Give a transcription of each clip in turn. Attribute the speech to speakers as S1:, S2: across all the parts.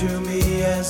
S1: Goedemiddag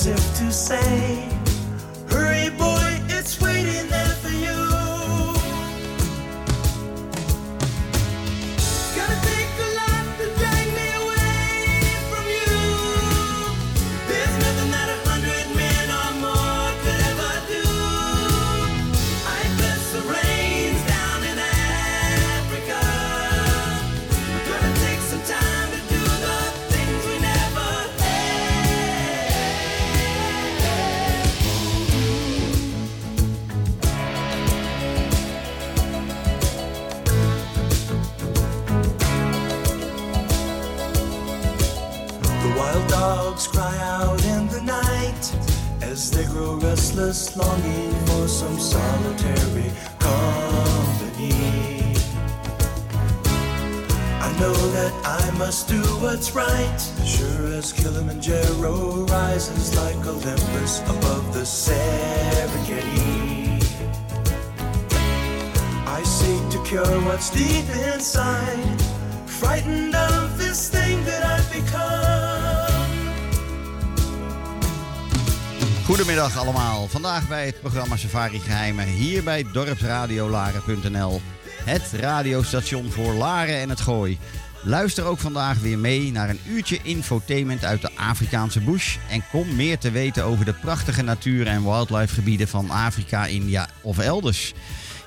S1: Vandaag bij het programma Safari Geheimen hier bij dorpsradiolaren.nl. Het radiostation voor Laren en het Gooi. Luister ook vandaag weer mee naar een uurtje infotainment uit de Afrikaanse bush. En kom meer te weten over de prachtige natuur- en wildlife gebieden van Afrika, India of elders.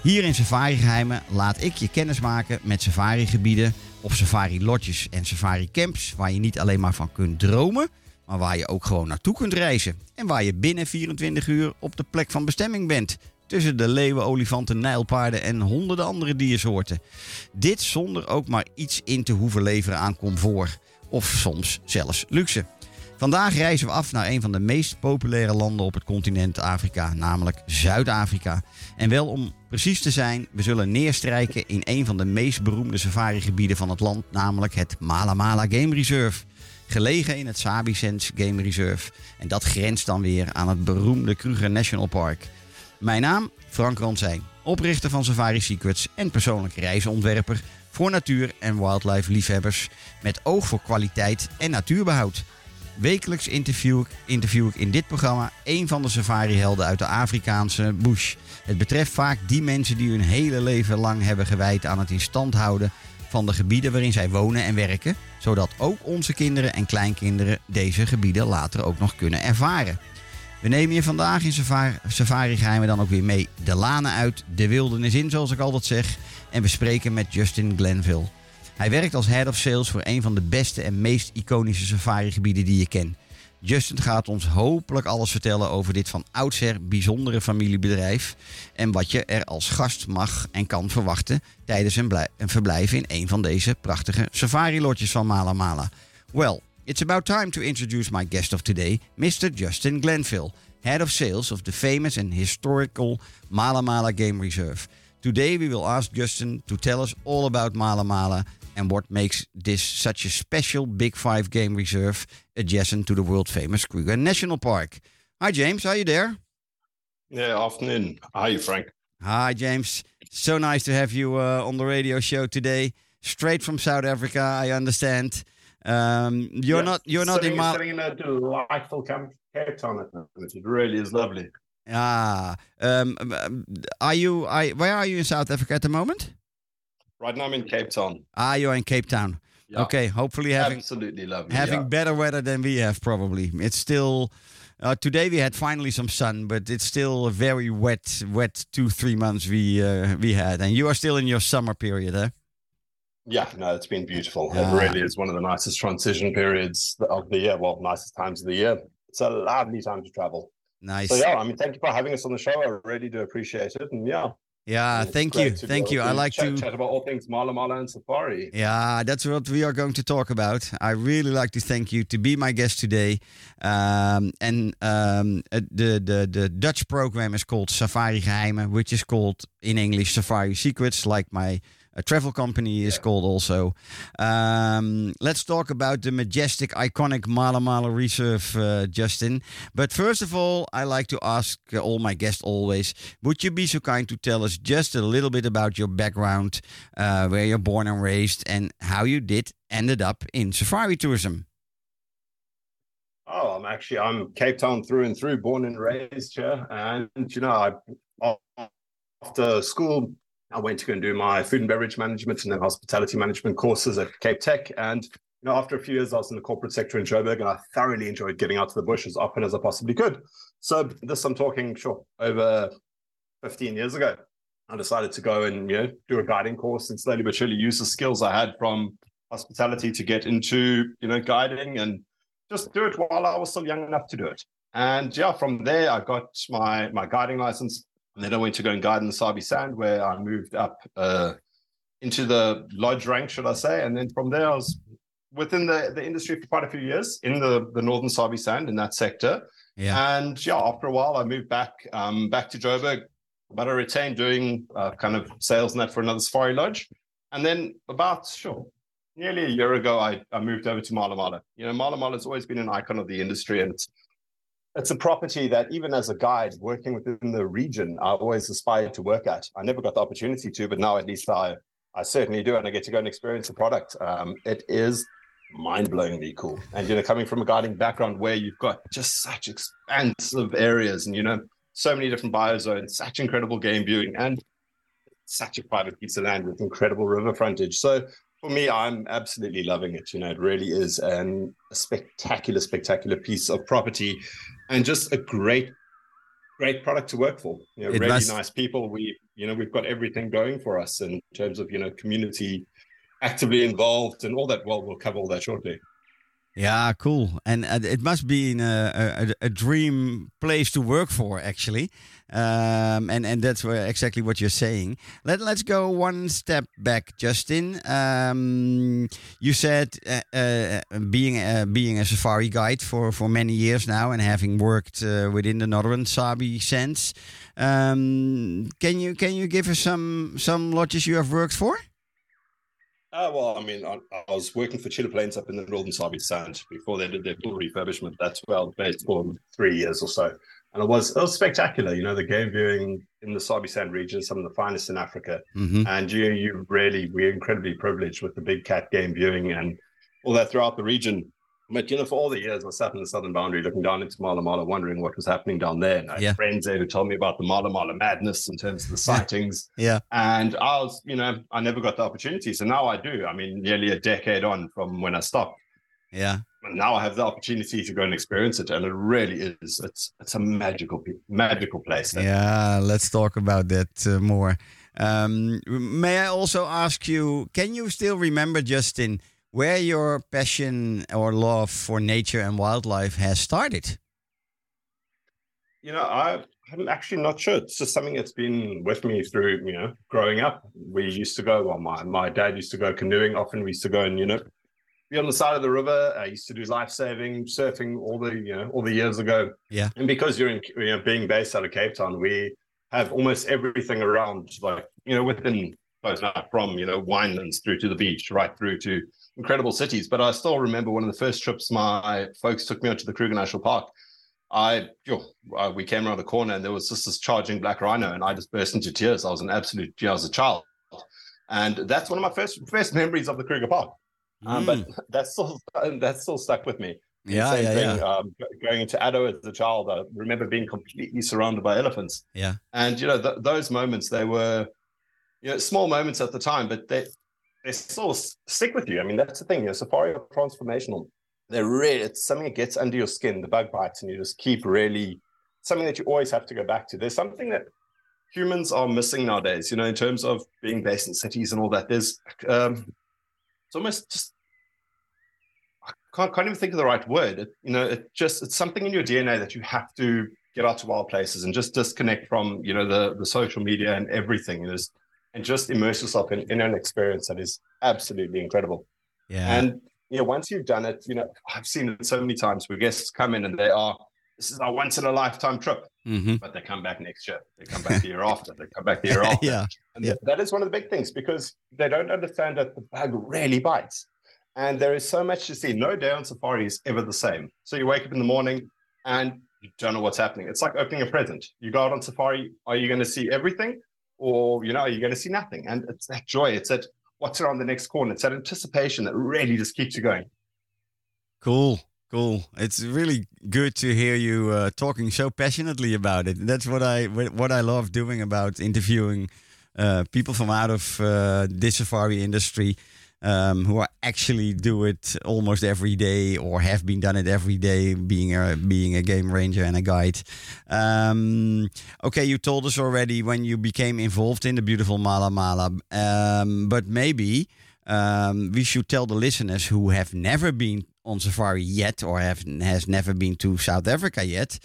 S1: Hier in Safari Geheimen laat ik je kennis maken met safari-gebieden of safari-lodges en safari-camps waar je niet alleen maar van kunt dromen maar waar je ook gewoon naartoe kunt reizen. En waar je binnen 24 uur op de plek van bestemming bent. Tussen de leeuwen, olifanten, nijlpaarden en honderden andere diersoorten. Dit zonder ook maar iets in te hoeven leveren aan comfort. Of soms zelfs luxe. Vandaag reizen we af naar een van de meest populaire landen op het continent Afrika, namelijk Zuid-Afrika. En wel om precies te zijn, we zullen neerstrijken in een van de meest beroemde safarigebieden van het land, namelijk het Mala Mala Game Reserve gelegen in het Sabicens Game Reserve. En dat grenst dan weer aan het beroemde Kruger National Park. Mijn naam, Frank Ransijn, oprichter van Safari Secrets en persoonlijk reisontwerper voor natuur- en wildlife liefhebbers met oog voor kwaliteit en natuurbehoud. Wekelijks interview ik, interview ik in dit programma een van de safari-helden uit de Afrikaanse bush. Het betreft vaak die mensen die hun hele leven lang hebben gewijd aan het in stand houden van de gebieden waarin zij wonen en werken, zodat ook onze kinderen en kleinkinderen deze gebieden later ook nog kunnen ervaren. We nemen je vandaag in Safari, Geheimen dan ook weer mee de lanen uit, de wildernis in, zoals ik altijd zeg. En we spreken met Justin Glenville. Hij werkt als head of sales voor een van de beste en meest iconische safari-gebieden die je kent. Justin gaat ons hopelijk alles vertellen over dit van oudsher bijzondere familiebedrijf. En wat je er als gast mag en kan verwachten tijdens een, verblijf in een van deze prachtige safari-lotjes van Mala Mala. Well, it's about time to introduce my guest of today, Mr. Justin Glenville, head of sales of the famous and historical Mala Mala Game Reserve. Today we will ask Justin to tell us all about Mala Mala and what makes this such a special Big Five game reserve adjacent to the world famous Kruger National Park. Hi James, are you there?
S2: Yeah, afternoon. Hi, Frank.
S1: Hi James. So nice to have you uh, on the radio show today. Straight from South Africa, I understand. Um, you're
S2: Yeah,
S1: not. You're not
S2: sitting,
S1: in Mal.
S2: sitting in a delightful camp, Cape Town at the moment. It really is lovely.
S1: Ah, um, um, are you? I, where are you in South Africa at the moment?
S2: Right now I'm in Cape Town.
S1: Ah, you're in Cape Town.
S2: Yeah,
S1: Okay, hopefully having
S2: absolutely lovely.
S1: having
S2: yeah.
S1: better weather than we have. Probably it's still. Uh, today we had finally some sun, but it's still a very wet, wet two three months we uh, we had, and you are still in your summer period, eh?
S2: yeah, no, it's been beautiful.
S1: Ah.
S2: It really is one of the nicest transition periods of the year. Well, nicest times of the year. It's a lovely time to travel.
S1: Nice.
S2: So yeah, I mean, thank you for having us on the show. I really do appreciate it. And yeah,
S1: Yeah, thank you, thank you. I like
S2: chat,
S1: to.
S2: chat about all things Mala Mala and Safari.
S1: Yeah, that's what we are going to talk about. I really like to thank you to be my guest today. Um, and um, uh, the, the the Dutch program is called Safari Geheimen, which is called in English Safari Secrets, like my uh, travel company is called also. Um, let's talk about the majestic, iconic Mala Mala Reserve, uh, Justin. But first of all, I like to ask all my guests always: Would you be so kind to tell us just a little bit about your background, uh, where you're born and raised, and how you did ended up in safari tourism?
S2: Oh, I'm actually I'm Cape Town through and through, born and raised here. And you know, I after school I went to go and do my food and beverage management and then hospitality management courses at Cape Tech. And you know, after a few years, I was in the corporate sector in Joburg, and I thoroughly enjoyed getting out to the bush as often as I possibly could. So this I'm talking sure over 15 years ago. I decided to go and you know do a guiding course and slowly but surely use the skills I had from hospitality to get into you know guiding and just do it while I was still young enough to do it. And yeah, from there I got my my guiding license, and then I went to go and guide in the Sabi Sand, where I moved up uh, into the lodge rank, should I say? And then from there I was within the, the industry for quite a few years in the the Northern Sabi Sand in that sector.
S1: Yeah,
S2: And yeah, after a while, I moved back um, back to Joburg, but I retained doing uh, kind of sales and that for another safari lodge. And then about sure, nearly a year ago, I, I moved over to Mala Mala. You know, Mala Mala has always been an icon of the industry, and it's it's a property that even as a guide working within the region, I always aspired to work at. I never got the opportunity to, but now at least I I certainly do, and I get to go and experience the product. Um, it is mind-blowingly cool. And you know, coming from a guiding background where you've got just such expansive areas and you know, so many different biozones, such incredible game viewing, and such a private piece of land with incredible river frontage. So for me, I'm absolutely loving it. You know, it really is an, a spectacular, spectacular piece of property and just a great, great product to work for. You know, really
S1: must-
S2: nice people. We, you know, we've got everything going for us in terms of, you know, community actively involved and all that. Well, we'll cover all that shortly.
S1: Yeah, cool. And uh, it must be in a, a, a dream place to work for, actually. Um, and and that's exactly what you're saying. Let Let's go one step back, Justin. Um, you said uh, uh, being uh, being a safari guide for for many years now, and having worked uh, within the Northern Sabi Sand. Um, can you can you give us some some lodges you have worked for?
S2: Uh, well, I mean, I, I was working for Cheetah Plains up in the Northern Sabi Sand before they did their full refurbishment. That's where I was based for three years or so. And it was, it was spectacular. You know, the game viewing in the Sabi Sand region, some of the finest in Africa.
S1: hmm
S2: And you, you really, we're incredibly privileged with the big cat game viewing and all that throughout the region. But, you know, for all the years I sat in the southern boundary looking down into Mala Mala, wondering what was happening down there. And I had friends there who told me about the Mala Mala madness in terms of the sightings.
S1: Yeah.
S2: And I was, you know, I never got the opportunity. So now I do. I mean, nearly a decade on from when I stopped.
S1: Yeah.
S2: And now I have the opportunity to go and experience it. And it really is, it's it's a magical, magical place.
S1: Yeah, let's talk about that uh, more. Um, may I also ask you, can you still remember, Justin, where your passion or love for nature and wildlife has started?
S2: You know, I, I'm actually not sure. It's just something that's been with me through, you know, growing up. We used to go, well, my, my dad used to go canoeing. Often we used to go and, you know, be on the side of the river. I used to do life saving, surfing all the you know all the years ago.
S1: Yeah.
S2: And because you're in, you know being based out of Cape Town, we have almost everything around, like you know within from you know winelands through to the beach, right through to incredible cities. But I still remember one of the first trips my folks took me onto the Kruger National Park. I, uh, we came around the corner and there was just this charging black rhino, and I just burst into tears. I was an absolute, I was a child, and that's one of my first first memories of the Kruger Park. Um, But that's still that's still stuck with me.
S1: Yeah, yeah,
S2: thing,
S1: yeah.
S2: Um, going into Addo as a child, I remember being completely surrounded by elephants.
S1: Yeah.
S2: And you know th- those moments, they were, you know, small moments at the time, but they they still stick with you. I mean, that's the thing. You know, safari are transformational. They're really it's something that gets under your skin. The bug bites, and you just keep really something that you always have to go back to. There's something that humans are missing nowadays. You know, in terms of being based in cities and all that. There's um, it's almost just I can't, can't even think of the right word. It, you know, it just it's something in your DNA that you have to get out to wild places and just disconnect from you know the the social media and everything. And just and just immerse yourself in, in an experience that is absolutely incredible.
S1: Yeah.
S2: And you know, once you've done it, you know, I've seen it so many times where guests come in and they are, this is our once in a lifetime trip,
S1: hmm
S2: but they come back next year. They come back the year after. They come back the year after.
S1: yeah.
S2: And
S1: Yeah.
S2: that is one of the big things because they don't understand that the bug really bites. And there is so much to see. No day on safari is ever the same. So you wake up in the morning and you don't know what's happening. It's like opening a present. You go out on safari, are you going to see everything? Or, you know, you're going to see nothing? And it's that joy. It's that what's around the next corner. It's that anticipation that really just keeps you going.
S1: Cool. Cool. It's really good to hear you uh, talking so passionately about it. That's what I what I love doing about interviewing uh, people from out of uh, this safari industry um, who are actually do it almost every day or have been done it every day, being a being a game ranger and a guide. Um, okay, you told us already when you became involved in the beautiful Mala Mala, um, but maybe um, we should tell the listeners who have never been on safari yet or have has never been to South Africa yet,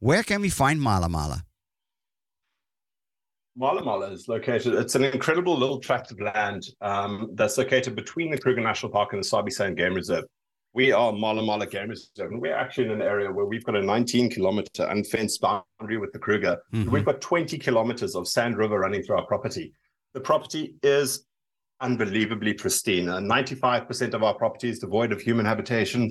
S1: where can we find Mala Mala?
S2: Mala Mala is located, it's an incredible little tract of land um, that's located between the Kruger National Park and the Sabi Sand Game Reserve. We are Mala Mala Game Reserve, and we're actually in an area where we've got a 19 kilometer unfenced boundary with the Kruger.
S1: Mhm.
S2: We've got 20 kilometers of Sand River running through our property. The property is unbelievably pristine. Uh, 95% of our property is devoid of human habitation,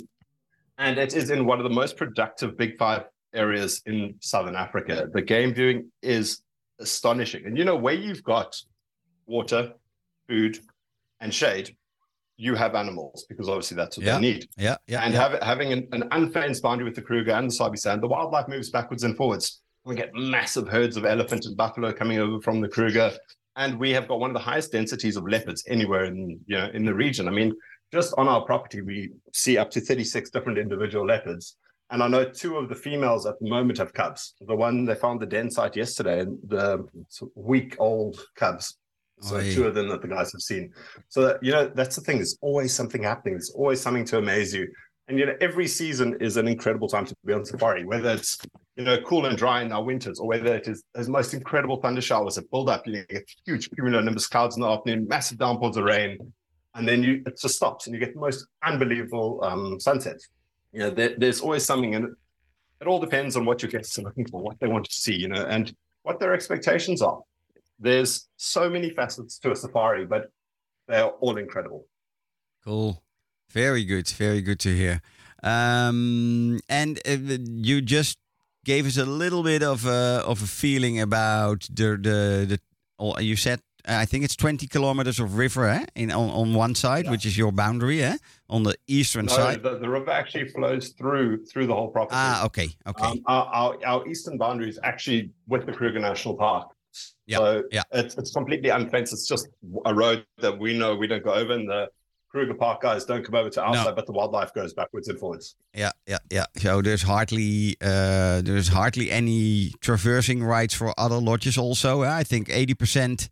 S2: and it is in one of the most productive Big Five areas in Southern Africa. The game viewing is astonishing. And you know, where you've got water, food, and shade, you have animals because obviously that's what
S1: Yeah.
S2: they need.
S1: Yeah, yeah,
S2: and
S1: yeah.
S2: have, having an, an unfenced boundary with the Kruger and the Sabi Sand, the wildlife moves backwards and forwards. We get massive herds of elephant and buffalo coming over from the Kruger. And we have got one of the highest densities of leopards anywhere in you know in the region. I mean, just on our property, we see up to 36 different individual leopards. And I know two of the females at the moment have cubs. The one they found the den site yesterday, and the week old cubs. So
S1: Oy.
S2: two of them that the guys have seen. So that, you know, that's the thing. There's always something happening. There's always something to amaze you. And you know, every season is an incredible time to be on safari, whether it's you know cool and dry in our winters, or whether it is those most incredible thunder showers that build up. You know, get huge cumulonimbus clouds in the afternoon, massive downpours of rain, and then you it just stops, and you get the most unbelievable um, sunsets. You know, there, there's always something, and it all depends on what your guests are looking for, what they want to see, you know, and what their expectations are. There's so many facets to a safari, but they're all incredible.
S1: Cool. Very good. Very good to hear. Um, and uh, you just gave us a little bit of a, of a feeling about the the the. You said I think it's twenty kilometers of river eh? in on, on one side, which is your boundary, eh? On the eastern
S2: No,
S1: side.
S2: the, the river actually flows through through the whole property.
S1: Ah, okay, okay.
S2: Um, our, our, our eastern boundary is actually with the Kruger National Park.
S1: Yeah,
S2: So
S1: yeah.
S2: it's, it's completely unfenced. It's just a road that we know we don't go over, and the Kruger Park guys don't come over to our
S1: No.
S2: side, but the wildlife goes backwards and forwards.
S1: Yeah, yeah, yeah. So there's hardly uh, there's hardly any traversing rights for other lodges. Also? I think eighty percent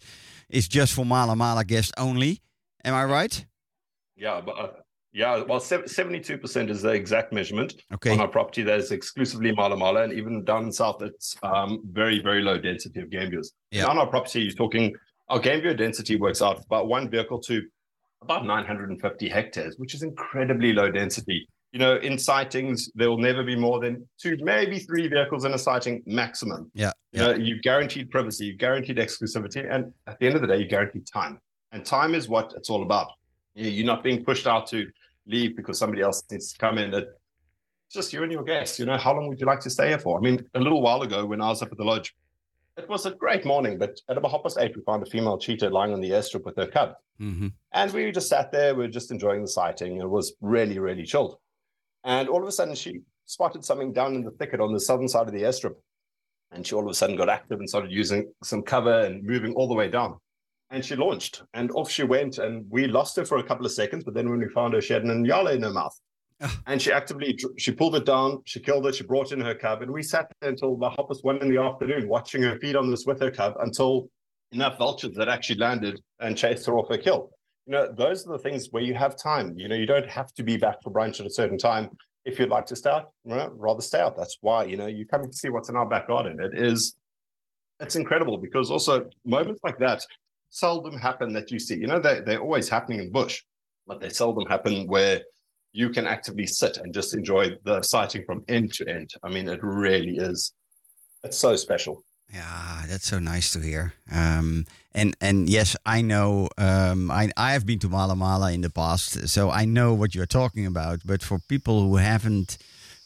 S1: is just for Mala Mala guests only. Am I right?
S2: Yeah, but uh, yeah, well, seventy-two percent is the exact measurement
S1: Okay.
S2: on our property. That is exclusively Mala Mala, and even down in south, it's um, very, very low density of game viewers.
S1: Yeah.
S2: On our property, you're talking our game viewer density works out about one vehicle to about 950 hectares, which is incredibly low density. You know, in sightings, there will never be more than two, maybe three vehicles in a sighting maximum.
S1: Yeah.
S2: You know, you've guaranteed privacy, you've guaranteed exclusivity, and at the end of the day, you guarantee time. And time is what it's all about. You're not being pushed out to leave because somebody else needs to come in. It's just you and your guests. You know, how long would you like to stay here for? I mean, a little while ago when I was up at the lodge, it was a great morning, but at about half past eight, we found a female cheetah lying on the airstrip with her cub.
S1: Mm-hmm.
S2: And we just sat there, we were just enjoying the sighting. It was really, really chilled. And all of a sudden, she spotted something down in the thicket on the southern side of the airstrip. And she all of a sudden got active and started using some cover and moving all the way down. And she launched and off she went. And we lost her for a couple of seconds. But then when we found her, she had an nyala in her mouth. Ah. And she actively, she pulled it down, she killed it, she brought in her cub. And we sat there until the half past one in the afternoon, watching her feed on this with her cub until enough vultures that actually landed and chased her off her kill. You know, those are the things where you have time. You know, you don't have to be back for brunch at a certain time. If you'd like to stay out, rather stay out. That's why, you know, you come to see what's in our back garden. It is, it's incredible because also moments like that seldom happen that you see. You know, they, they're always happening in bush, but they seldom happen where you can actively sit and just enjoy the sighting from end to end. I mean, it really is. It's so special.
S1: Yeah, that's so nice to hear. Um, and and yes, I know. Um, I I have been to Mala Mala in the past, so I know what you're talking about. But for people who haven't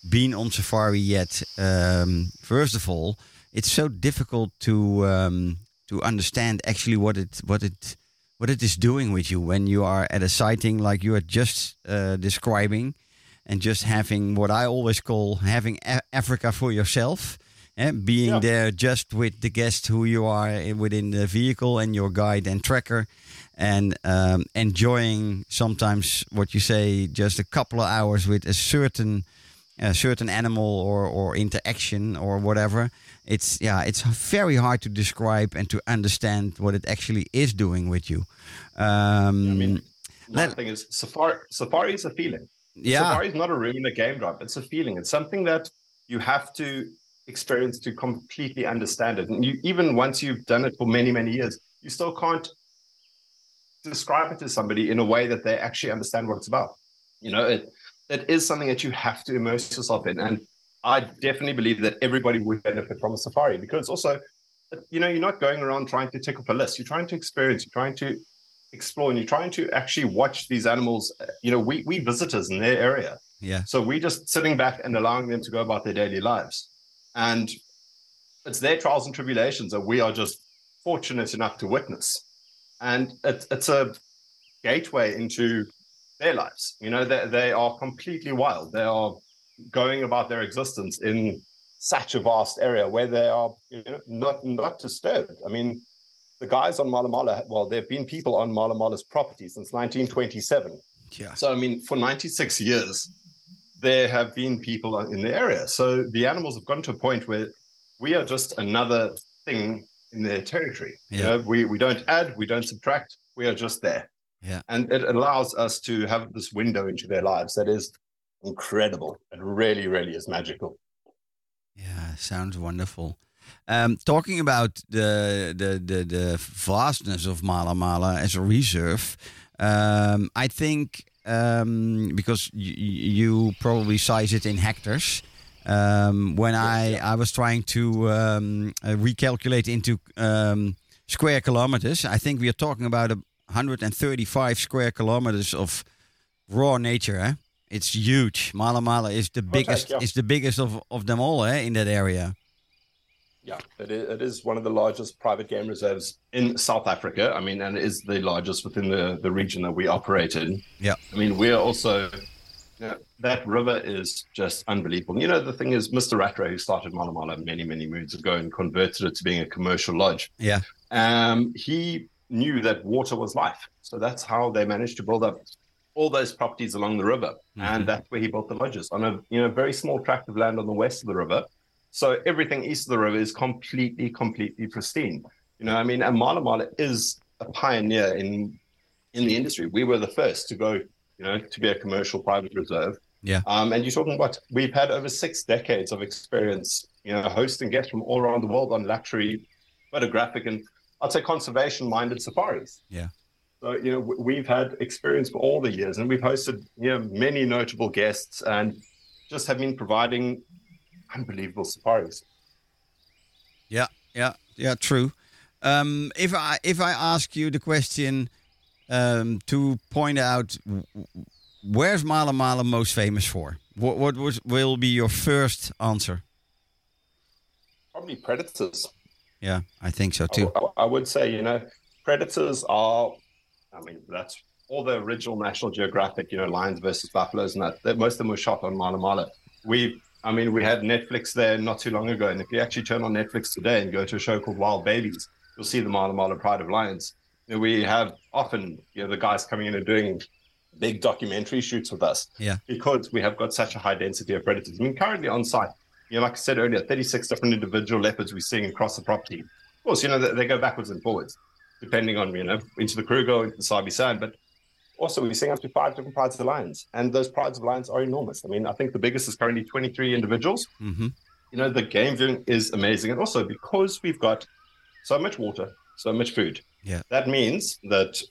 S1: been on safari yet, um, first of all, it's so difficult to um, to understand actually what it what it what it is doing with you when you are at a sighting like you are just uh, describing, and just having what I always call having a- Africa for yourself and being
S2: Yeah.
S1: there just with the guest who you are within the vehicle and your guide and tracker and um, enjoying sometimes what you say just a couple of hours with a certain a certain animal or or interaction or whatever it's yeah it's very hard to describe and to understand what it actually is doing with you um
S2: I mean, Another thing is safari. Safari is a feeling.
S1: yeah
S2: Safari is not a room in a game drop. It's a feeling. It's something that you have to experience to completely understand it. And you, even once you've done it for many, many years, you still can't describe it to somebody in a way that they actually understand what it's about. You know, it it is something that you have to immerse yourself in. And I definitely believe that everybody would benefit from a safari because also, you know, you're not going around trying to tick off a list. You're trying to experience. You're trying to explore, and you're trying to actually watch these animals. You know, we we visitors in their area.
S1: yeah
S2: So we're just sitting back and allowing them to go about their daily lives. And it's their trials and tribulations that we are just fortunate enough to witness. And it, it's a gateway into their lives. You know, they, they are completely wild. They are going about their existence in such a vast area where they are you know, not, not disturbed. I mean, the guys on Mala Mala, well, there have been people on Mala Mala's property since 1927.
S1: yeah
S2: So, I mean, for 96 years, there have been people in the area. So the animals have gotten to a point where we are just another thing in their territory. You
S1: Yeah.
S2: know, we, we don't add, we don't subtract, we are just there.
S1: Yeah.
S2: And it allows us to have this window into their lives that is incredible. It really, really is magical.
S1: Yeah, sounds wonderful. Um, talking about the, the the the vastness of Mala Mala as a reserve, um, I think um, because y- you probably size it in hectares. Um, when I I was trying to um, recalculate into um, square kilometers, I think we are talking about a 135 square kilometers of raw nature. Eh? It's huge. Mala Mala is the biggest.
S2: yeah.
S1: Is the biggest of, of them all eh, in that area.
S2: Yeah, it is, it is one of the largest private game reserves in South Africa. I mean, and it is the largest within the, the region that we operate in.
S1: Yeah.
S2: I mean, we're also, you know, that river is just unbelievable. You know, the thing is, Mr. Rattray, who started Mala Mala many, many moons ago and converted it to being a commercial lodge,
S1: Yeah.
S2: um, he knew that water was life. So that's how they managed to build up all those properties along the river. And that's where he built the lodges on a you know very small tract of land on the west of the river. So everything east of the river is completely, completely pristine. You know, I mean, and Mala Mala is a pioneer in in the industry. We were the first to go, you know, to be a commercial private reserve.
S1: Yeah.
S2: Um, and you're talking about we've had over six decades of experience, you know, hosting guests from all around the world on luxury, photographic, and I'd say conservation-minded safaris.
S1: Yeah.
S2: So, you know, we've had experience for all the years and we've hosted, you know, many notable guests and just have been providing unbelievable safaris.
S1: Yeah, yeah, yeah, true. Um, if I if I ask you the question um, to point out where's Mala Mala most famous for, what what was, will be your first answer?
S2: Probably predators.
S1: Yeah, I think so too.
S2: I, I would say, you know, predators are I mean, that's all the original National Geographic, you know, lions versus buffaloes, and that, that most of them were shot on Mala Mala. We, I mean, we had Netflix there not too long ago, and if you actually turn on Netflix today and go to a show called Wild Babies, you'll see the Mala Mala Pride of Lions. Know, we have often, you know, the guys coming in and doing big documentary shoots with us.
S1: Yeah.
S2: Because we have got such a high density of predators. I mean, currently on site, you know, like I said earlier, 36 different individual leopards we're seeing across the property. Of course, you know, they, they go backwards and forwards depending on, you know, into the Kruger, into the Sabi Sand. But also, we're seeing up to five different prides of lions. And those prides of lions are enormous. I mean, I think the biggest is currently 23 individuals.
S1: Mm-hmm.
S2: You know, the game viewing is amazing. And also, because we've got so much water, so much food,
S1: yeah.
S2: that means that,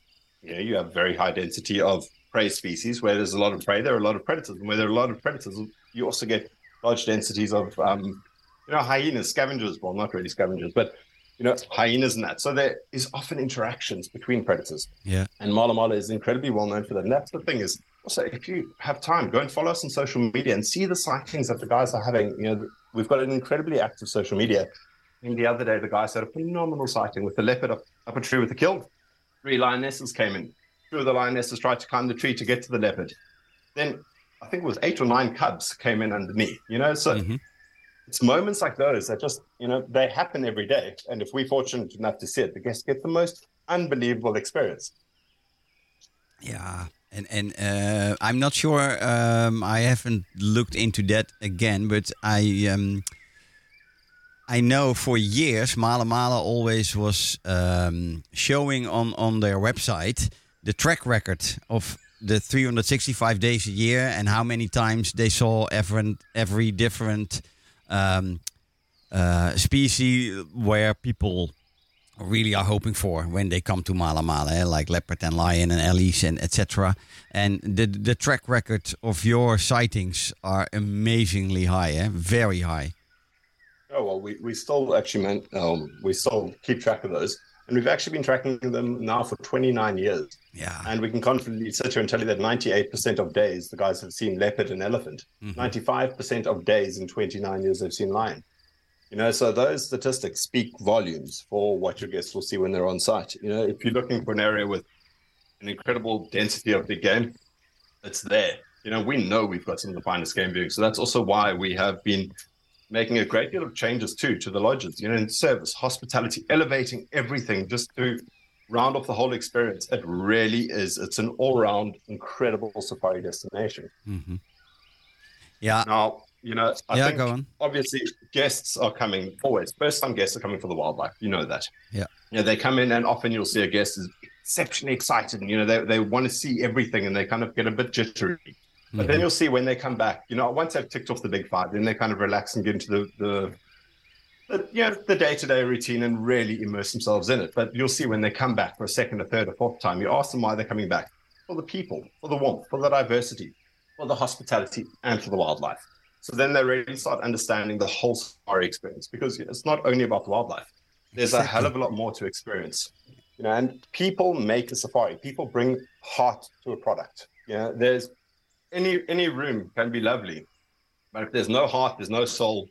S2: you know, you have very high density of prey species. Where there's a lot of prey, there are a lot of predators. And where there are a lot of predators, you also get large densities of, um, you know, hyenas, scavengers. Well, not really scavengers, but you know, hyenas and that. So there is often interactions between predators.
S1: Yeah.
S2: And Mala Mala is incredibly well known for that. And that's the thing is also if you have time, go and follow us on social media and see the sightings that the guys are having. You know, we've got an incredibly active social media. And the other day, the guys had a phenomenal sighting with the leopard up, up a tree with a kill. Three lionesses came in. Two of the lionesses tried to climb the tree to get to the leopard. Then I think it was eight or nine cubs came in underneath, you know? So mm-hmm it's moments like those that just, you know, they happen every day. And if we're fortunate enough to see it, the guests get the most unbelievable experience.
S1: Yeah. And and uh, I'm not sure. Um, I haven't looked into that again, but I um, I know for years Mala Mala always was um, showing on on their website the track record of the 365 days a year and how many times they saw every every different um, uh, species where people really are hoping for when they come to Mala Mala, eh? like leopard and lion and ellis and etc. And the the track record of your sightings are amazingly high, eh? very high.
S2: Oh well, we, we still actually meant um, we still keep track of those, and we've actually been tracking them now for 29 years.
S1: Yeah.
S2: And we can confidently sit here and tell you that 98% of days the guys have seen leopard and elephant. Mm-hmm. 95% of days in 29 years they've seen lion. You know, so those statistics speak volumes for what your guests will see when they're on site. You know, if you're looking for an area with an incredible density of big game, it's there. You know, we know we've got some of the finest game viewing. So that's also why we have been making a great deal of changes too to the lodges, you know, in service, hospitality, elevating everything just to round off the whole experience. It really is. It's an all-round incredible safari destination.
S1: Mm-hmm. Yeah.
S2: Now, you know, I
S1: yeah,
S2: think
S1: go on.
S2: obviously guests are coming always. First-time guests are coming for the wildlife. You know that.
S1: Yeah.
S2: You know, they come in and often you'll see a guest is exceptionally excited and, you know, they, they want to see everything and they kind of get a bit jittery. But mm-hmm. then you'll see when they come back, you know, once they've ticked off the big five, then they kind of relax and get into the, the the, you know, the day-to-day routine and really immerse themselves in it. But you'll see when they come back for a second, a third, a fourth time, you ask them why they're coming back. For the people, for the warmth, for the diversity, for the hospitality, and for the wildlife. So then they really start understanding the whole safari experience because it's not only about the wildlife. There's a hell of a lot more to experience. You know, and people make a safari. People bring heart to a product. You know, there's any any room can be lovely, but if there's no heart, there's no soul,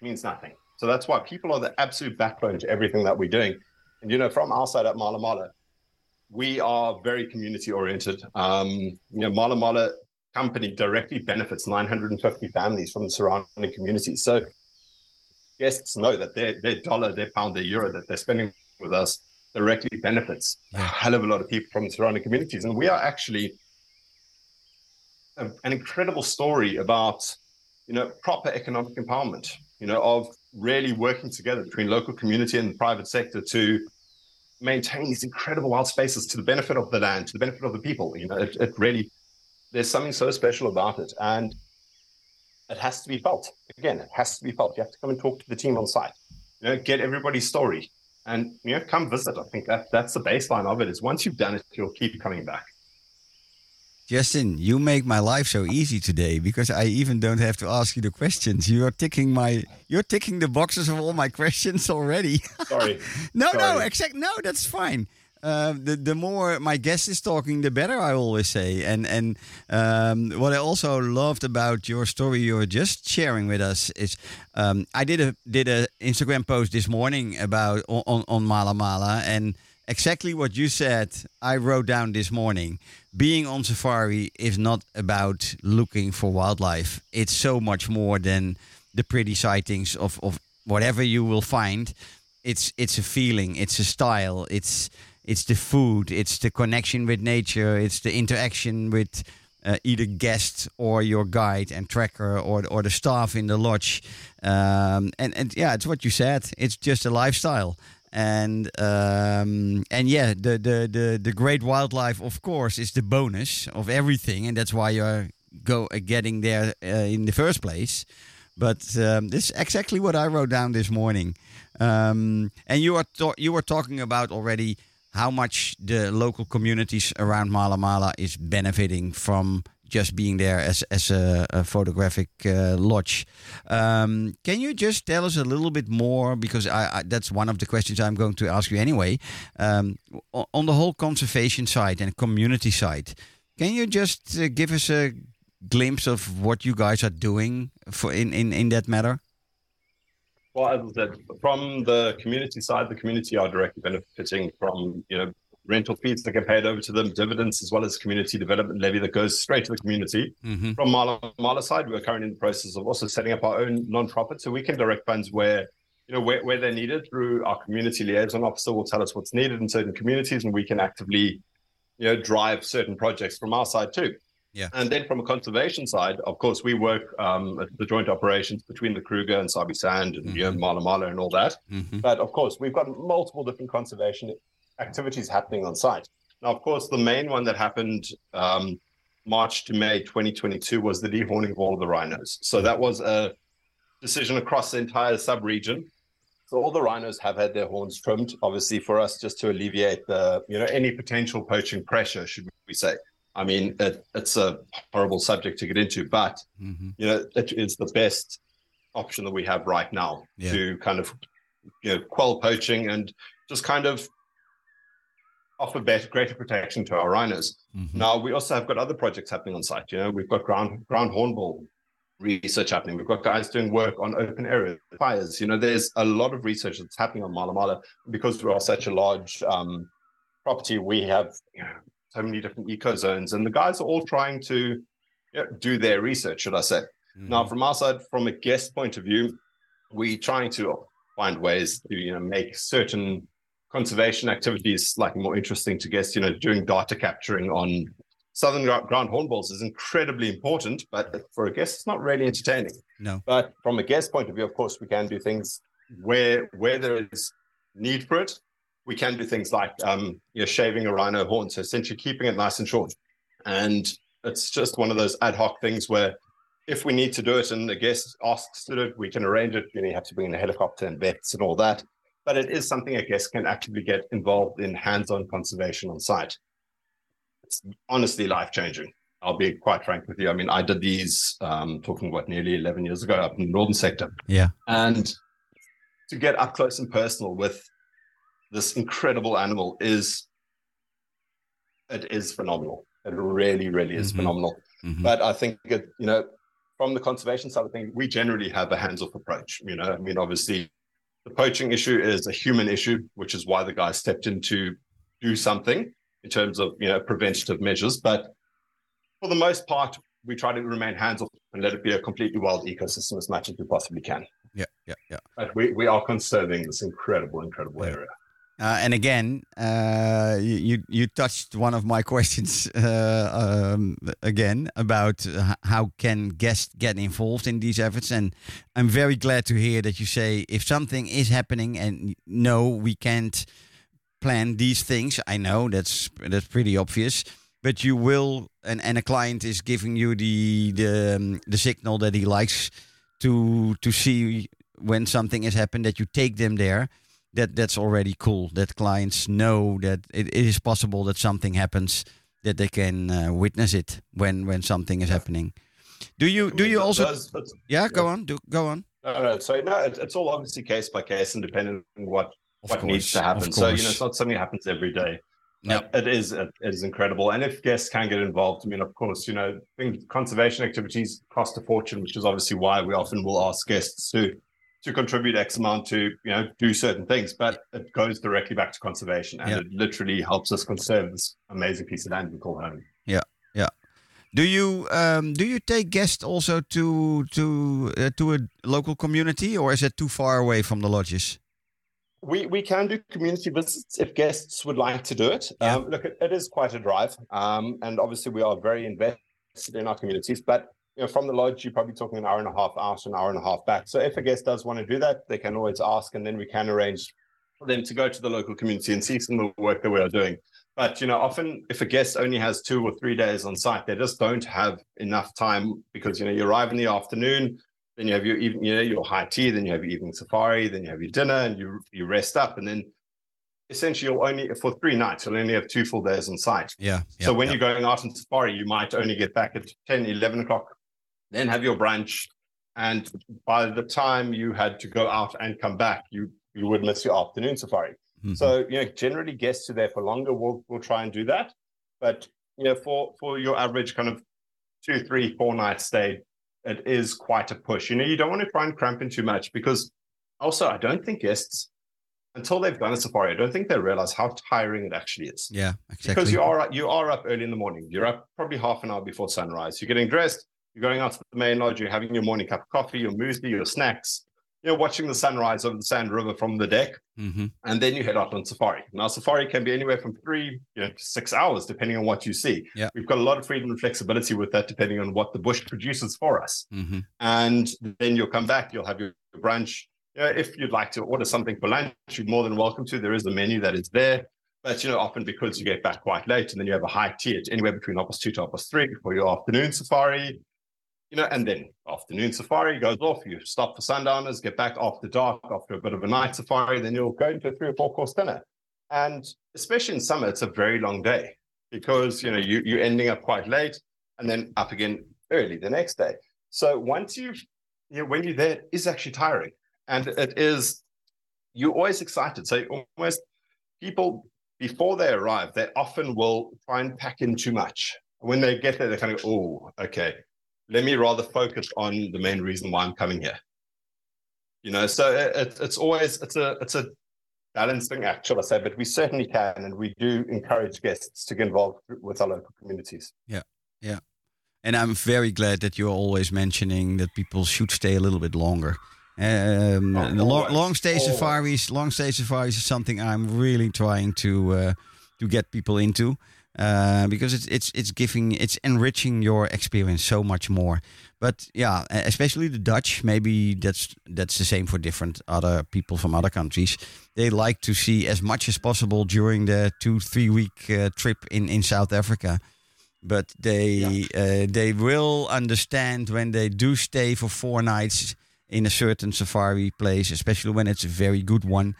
S2: it means nothing. So that's why people are the absolute backbone to everything that we're doing. And, you know, from our side at Mala Mala, we are very community oriented. Um, you know, Mala Mala company directly benefits 950 families from the surrounding communities. So guests know that their, their dollar, their pound, their euro that they're spending with us directly benefits a hell of a lot of people from the surrounding communities. And we are actually a, an incredible story about, you know, proper economic empowerment, you know, of really working together between local community and the private sector to maintain these incredible wild spaces to the benefit of the land, to the benefit of the people. You know, it, it really, there's something so special about it. And it has to be felt. Again, it has to be felt. You have to come and talk to the team on site. You know, get everybody's story. and you know, come visit. I think that that's the baseline of it. Is once you've done it, you'll keep coming back.
S1: Justin, you make my life so easy today because I even don't have to ask you the questions. You are ticking my, you're ticking the boxes of all my questions already.
S2: Sorry.
S1: no,
S2: Sorry.
S1: no, exact. No, that's fine. Uh, the the more my guest is talking, the better. I always say, and and um, what I also loved about your story you were just sharing with us is um, I did a did a Instagram post this morning about on on Mala Mala and exactly what you said. I wrote down this morning. Being on safari is not about looking for wildlife. It's so much more than the pretty sightings of of whatever you will find. It's it's a feeling. It's a style. It's it's the food, it's the connection with nature, it's the interaction with uh, either guest or your guide and tracker or or the staff in the lodge. Um, and and yeah, it's what you said. It's just a lifestyle. And um, and yeah, the, the the the great wildlife, of course, is the bonus of everything, and that's why you're go uh, getting there uh, in the first place. But um, this is exactly what I wrote down this morning. Um, and you are you were talking about already how much the local communities around Mala Mala is benefiting from just being there as, as a, a photographic uh, lodge. Um, can you just tell us a little bit more? Because I, I, that's one of the questions I'm going to ask you anyway. Um, on the whole conservation side and community side, can you just uh, give us a glimpse of what you guys are doing for in, in, in that matter?
S2: Well, as I said, from the community side, the community are directly benefiting from you know rental fees that get paid over to them, dividends, as well as community development levy that goes straight to the community. Mm-hmm. From Mala, Mala side, we're currently in the process of also setting up our own non-profit, so we can direct funds where you know where, where they're needed through our community liaison officer will tell us what's needed in certain communities, and we can actively you know drive certain projects from our side too.
S1: Yeah.
S2: And then from a conservation side, of course, we work um, the joint operations between the Kruger and Sabi Sand and mm-hmm. you know, Mala Mala and all that. Mm-hmm. But of course, we've got multiple different conservation activities happening on site. Now, of course, the main one that happened um, March to May 2022 was the dehorning of all of the rhinos. So that was a decision across the entire sub-region. So all the rhinos have had their horns trimmed, obviously for us just to alleviate the, you know, any potential poaching pressure, should we say. I mean, it, it's a horrible subject to get into, but mm-hmm. you know, it is the best option that we have right now yeah. to kind of you know quell poaching and just kind of offer better, greater protection to our rhinos. Mm-hmm. Now we also have got other projects happening on site. You know, we've got ground ground hornbill research happening. We've got guys doing work on open area fires. You know, there's a lot of research that's happening on Mala Mala because we are such a large um, property. We have you know, so many different eco zones, and the guys are all trying to you know, do their research, should I say. Mm-hmm. Now, from our side, from a guest point of view, we're trying to find ways to you know make certain conservation activities slightly more interesting to guests. You know, doing data capturing on southern ground hornbills is incredibly important, but for a guest, it's not really entertaining.
S1: No.
S2: But from a guest point of view, of course, we can do things where where there is need for it we can do things like um, you know, shaving a rhino horn, so essentially keeping it nice and short. And it's just one of those ad hoc things where if we need to do it and the guest asks to do it, we can arrange it. You know, you have to bring in a helicopter and vets and all that. But it is something a guest can actively get involved in hands-on conservation on site. It's honestly life-changing. I'll be quite frank with you. I mean, I did these um, talking about nearly 11 years ago up in the northern sector.
S1: Yeah.
S2: And to get up close and personal with this incredible animal is it is phenomenal. It really, really is mm-hmm. phenomenal. Mm-hmm. But I think it, you know, from the conservation side of things, we generally have a hands-off approach. You know, I mean, obviously, the poaching issue is a human issue, which is why the guy stepped in to do something in terms of you know preventative measures. But for the most part, we try to remain hands-off and let it be a completely wild ecosystem as much as we possibly can.
S1: Yeah, yeah, yeah.
S2: But we, we are conserving this incredible, incredible yeah. area.
S1: Uh, and again, uh, you you touched one of my questions uh, um, again about how can guests get involved in these efforts, and I'm very glad to hear that you say if something is happening and no, we can't plan these things. I know that's that's pretty obvious, but you will, and, and a client is giving you the the um, the signal that he likes to to see when something has happened that you take them there that that's already cool. That clients know that it, it is possible that something happens, that they can uh, witness it when when something is happening. Do you do you also?
S2: Those- those-
S1: Yeah, go on. Do go on.
S2: No, no. So no, it, it's all obviously case by case and depending on what
S1: Of
S2: what needs to happen. So you know, it's not something that happens every day.
S1: No.
S2: But It is it is incredible, and if guests can get involved, I mean, of course, you know, conservation activities cost a fortune, which is obviously why we often will ask guests to to contribute X amount to you know do certain things, but it goes directly back to conservation, and
S1: Yeah.
S2: it literally helps us conserve this amazing piece of land we call home. Yeah, yeah.
S1: Do you um, do you take guests also to to uh, to a local community, or is it too far away from the lodges?
S2: We we can do community visits if guests would like to do it.
S1: Yeah.
S2: Um, look, it, it is quite a drive, um, and obviously we are very invested in our communities. But you know, from the lodge, you're probably talking an hour and a half out, an hour and a half back. So if a guest does want to do that, they can always ask, and then we can arrange for them to go to the local community and see some of the work that we are doing. But you know, often if a guest only has two or three days on site, they just don't have enough time because you know you arrive in the afternoon, then you have your even you know your high tea, then you have your evening safari, then you have your dinner, and you you rest up, and then essentially you'll only for three nights you'll only have two full days on site.
S1: Yeah. yeah
S2: so when
S1: yeah.
S2: you're going out on safari, you might only get back at 10, 11 o'clock, then have your brunch, and by the time you had to go out and come back, you you would miss your afternoon safari.
S1: Mhm.
S2: So you know, generally guests who are there for longer will will try and do that. But you know, for for your average kind of two, three, four night stay, it is quite a push. You know, you don't want to try and cramp in too much because also I don't think guests until they've done a safari, I don't think they realize how tiring it actually is.
S1: yeah, exactly.
S2: Because you are you are up early in the morning. You're up probably half an hour before sunrise. You're getting dressed. You're going out to the main lodge. You're having your morning cup of coffee, your muesli, your snacks. You're watching the sunrise over the Sand River from the deck
S1: hmm
S2: and then you head out on safari. Now, safari can be anywhere from three you know, to six hours, depending on what you see.
S1: Yeah.
S2: We've got a lot of freedom and flexibility with that, depending on what the bush produces for us.
S1: hmm
S2: And then you'll come back, you'll have your brunch. You know, if you'd like to order something for lunch, you're more than welcome to. There is a menu that is there. But you know, often because you get back quite late, and then you have a high tea at anywhere between half past two to half past three for your afternoon safari. You know, and then afternoon safari goes off. You stop for sundowners, get back after dark, after a bit of a night safari, then you'll go into a three or four course dinner. And especially in summer, it's a very long day because you know you you're ending up quite late and then up again early the next day. So once you've you know, when you're there, it is actually tiring. And it is you're always excited. So almost people before they arrive, they often will try and pack in too much. When they get there, they kind of oh, okay, let me rather focus on the main reason why I'm coming here. You know, so it, it, it's always it's a it's a balancing act, shall I say? But we certainly can, and we do encourage guests to get involved with our local communities.
S1: Yeah, yeah, and I'm very glad that you're always mentioning that people should stay a little bit longer. Um,
S2: Oh,
S1: the long, long stay
S2: always.
S1: safaris, long stay safaris is something I'm really trying to uh, to get people into uh, because it's it's it's giving it's enriching your experience so much more. But yeah, especially the Dutch. Maybe that's that's the same for different other people from other countries. They like to see as much as possible during the two three week uh, trip in in South Africa but they uh, they will understand when they do stay for four nights in a certain safari place, especially when it's a very good one.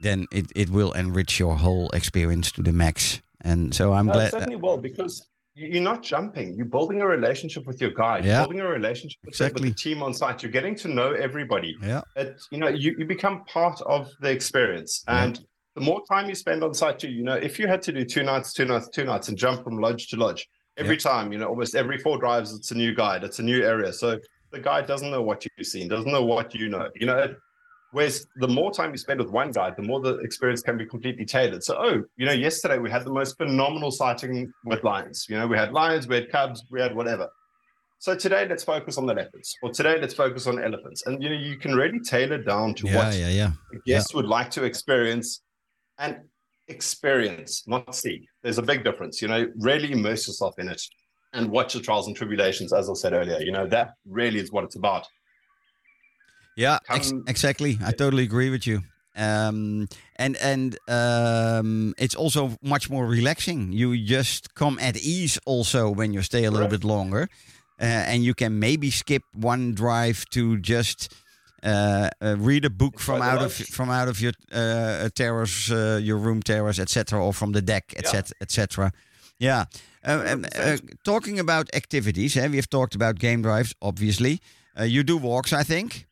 S1: Then it, it will enrich your whole experience to the max. And so I'm
S2: No,
S1: glad.
S2: it certainly will because you- you're not jumping. You're building a relationship with your guide.
S1: Yeah.
S2: You're building a relationship with, the, with the team on site. You're getting to know everybody.
S1: yeah,
S2: It, you know, you, you become part of the experience.
S1: Yeah.
S2: And the more time you spend on site, too, you know, if you had to do two nights, two nights, two nights, and jump from lodge to lodge every time, you know, almost every four drives, it's a new guide, it's a new area. So the guide doesn't know what you've seen, doesn't know what you know. You know, whereas the more time you spend with one guide, the more the experience can be completely tailored. So, oh, you know, yesterday we had the most phenomenal sighting with lions. You know, we had lions, we had cubs, we had whatever. So today let's focus on the leopards, or today let's focus on elephants, and you know you can really tailor down to
S1: yeah,
S2: what
S1: yeah, yeah.
S2: the guest would like to experience, and experience, not see. There's a big difference. You know, really immerse yourself in it, and watch the trials and tribulations. As I said earlier, you know that really is what it's about.
S1: Yeah, ex- exactly. I totally agree with you. Um, and and um, it's also much more relaxing. You just come at ease also when you stay a little
S2: Correct.
S1: bit longer, uh, and you can maybe skip one drive to just uh, uh, read a book from out of from out of your uh, terrace, uh, your room terrace, etc., or from the deck, etc., etc. Yeah. Um, um, uh, talking about activities, eh, we have talked about game drives, obviously. Uh, you do walks, I think.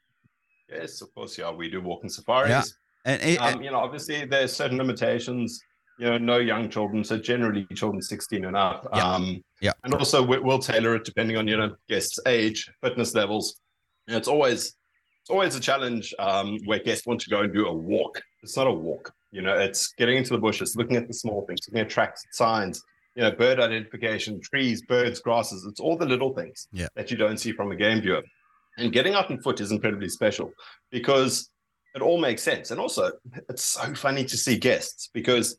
S2: Yes, of course, yeah. We do walking safaris.
S1: Yeah. And, and-
S2: Um, you know, obviously there's certain limitations. You know, no young children, so generally children 16 and up.
S1: Yeah.
S2: Um,
S1: Yeah.
S2: And also we, we'll tailor it depending on you know guests' age, fitness levels. You know, it's always it's always a challenge um, where guests want to go and do a walk. It's not a walk. You know, it's getting into the bushes, looking at the small things, looking at tracks, signs. You know, bird identification, trees, birds, grasses. It's all the little things
S1: Yeah.
S2: that you don't see from a game viewer. And getting out on foot is incredibly special because it all makes sense. And also, it's so funny to see guests because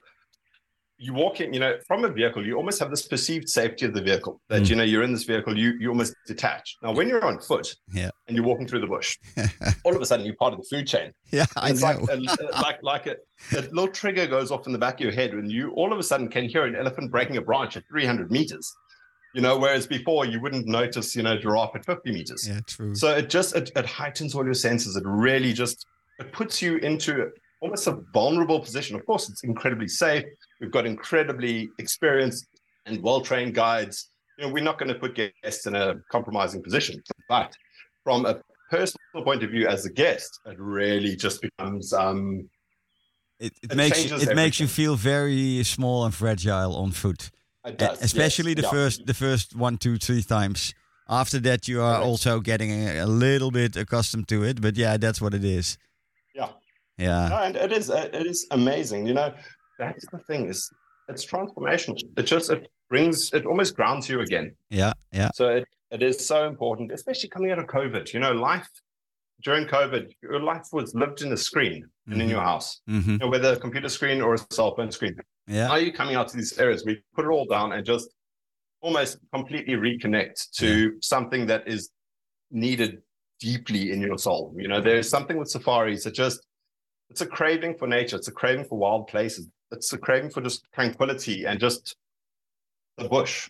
S2: you walk in, you know, from a vehicle, you almost have this perceived safety of the vehicle that,
S1: Mm.
S2: you know, you're in this vehicle, you, you almost detach. Now, when you're on foot
S1: Yeah.
S2: and you're walking through the bush, all of a sudden you're part of the food chain.
S1: yeah, I
S2: it's
S1: know.
S2: like, a, like, like a, a little trigger goes off in the back of your head and you all of a sudden can hear an elephant breaking a branch at 300 meters. You know, whereas before you wouldn't notice, you know, giraffe at 50 meters.
S1: yeah, true.
S2: So it just it, it heightens all your senses. It really just it puts you into almost a vulnerable position. Of course, it's incredibly safe. We've got incredibly experienced and well-trained guides. You know, we're not going to put guests in a compromising position. But from a personal point of view, as a guest, it really just becomes um,
S1: it, it,
S2: it
S1: makes you, it makes you feel very small and fragile on foot.
S2: It does,
S1: especially
S2: yes,
S1: the
S2: yeah.
S1: first the first one two three times after that you are
S2: Correct.
S1: also getting a, a little bit accustomed to it but yeah that's what it is
S2: Yeah.
S1: yeah
S2: No, and it is it is amazing. You know, that's the thing is it's transformational. It just it brings it almost grounds you again.
S1: yeah yeah
S2: So it, it is so important, especially coming out of COVID. You know, life during COVID, your life was lived in a screen and in
S1: Mhm.
S2: your house,
S1: hmm
S2: you know, whether a computer screen or a cell phone screen.
S1: Yeah
S2: How are you coming out to these areas? We put it all down and just almost completely reconnect to something that is needed deeply in your soul. You know, there's something with safaris that just it's a craving for nature, it's a craving for wild places, it's a craving for just tranquility and just the bush.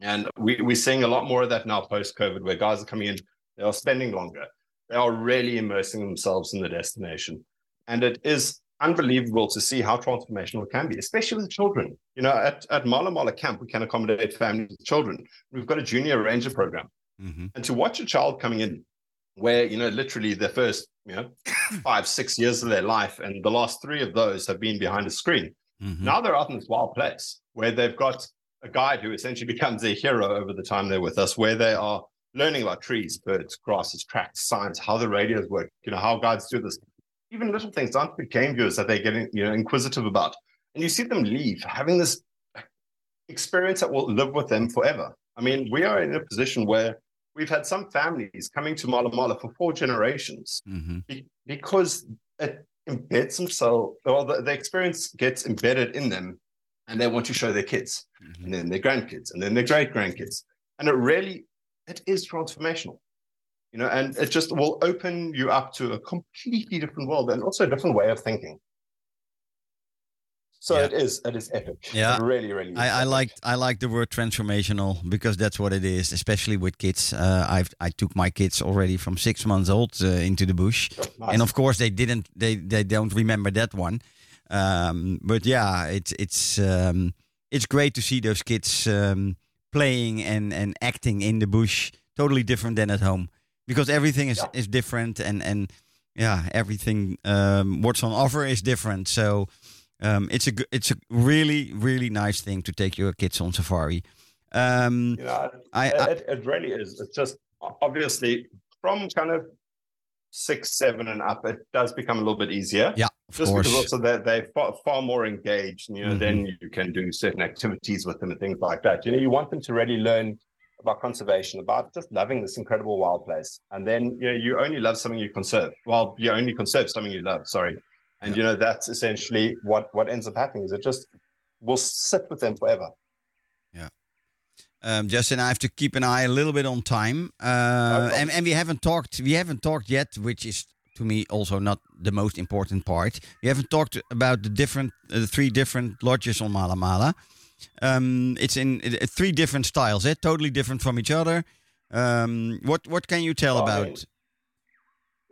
S2: And we, we're seeing a lot more of that now post COVID, where guys are coming in, they are spending longer, they are really immersing themselves in the destination. And it is unbelievable to see how transformational it can be, especially with children. You know, at, at Mala Mala Camp, we can accommodate families with children. We've got a junior ranger program.
S1: hmm
S2: And to watch a child coming in where, you know, literally the first, you know, five, six years of their life, and the last three of those have been behind a screen.
S1: hmm
S2: Now they're out in this wild place where they've got a guide who essentially becomes a hero over the time they're with us, where they are learning about trees, birds, grasses, tracks, science, how the radios work, you know, how guides do this. Even little things aren't big game viewers that they're getting, you know, inquisitive about. And you see them leave having this experience that will live with them forever. I mean, we are in a position where we've had some families coming to Mala Mala for four generations
S1: hmm
S2: be- because it embeds themselves, or the, the experience gets embedded in them, and they want to show their kids, and then their grandkids, and then their great grandkids, and it really, it is transformational, you know, and it just will open you up to a completely different world and also a different way of thinking. So
S1: Yeah.
S2: it is, it is epic.
S1: Yeah.
S2: It really, really.
S1: I, I
S2: epic.
S1: like I like the word transformational because that's what it is, especially with kids. Uh, I've I took my kids already from six months old uh, into the bush,
S2: Nice.
S1: and of course they didn't they they don't remember that one. Um, but yeah, it's it's um, it's great to see those kids um, playing and and acting in the bush, totally different than at home because everything is
S2: Yeah.
S1: is different and and yeah everything um, what's on offer is different. So. Um, it's a it's a really really nice thing to take your kids on safari. Um,
S2: know,
S1: I,
S2: it,
S1: I
S2: it, it really is. It's just obviously from kind of six, seven, and up, it does become a little bit easier.
S1: yeah, of
S2: Just
S1: course.
S2: because also they're, they're far, far more engaged, and you know,
S1: Mhm.
S2: then you can do certain activities with them and things like that. You know, you want them to really learn about conservation, about just loving this incredible wild place, and then you know, you only love something you conserve. Well, you only conserve something you love. Sorry, and you know that's essentially what what ends up happening is it just will sit with them forever. Yeah.
S1: Um, Justin, I have to keep an eye a little bit on time, uh, and and we haven't talked we haven't talked yet, which is to me also not the most important part. We haven't talked about the different uh, the three different lodges on Mala Mala. Um, it's in three different styles, eh? totally different from each other. Um, what what can you tell
S2: I
S1: about?
S2: mean,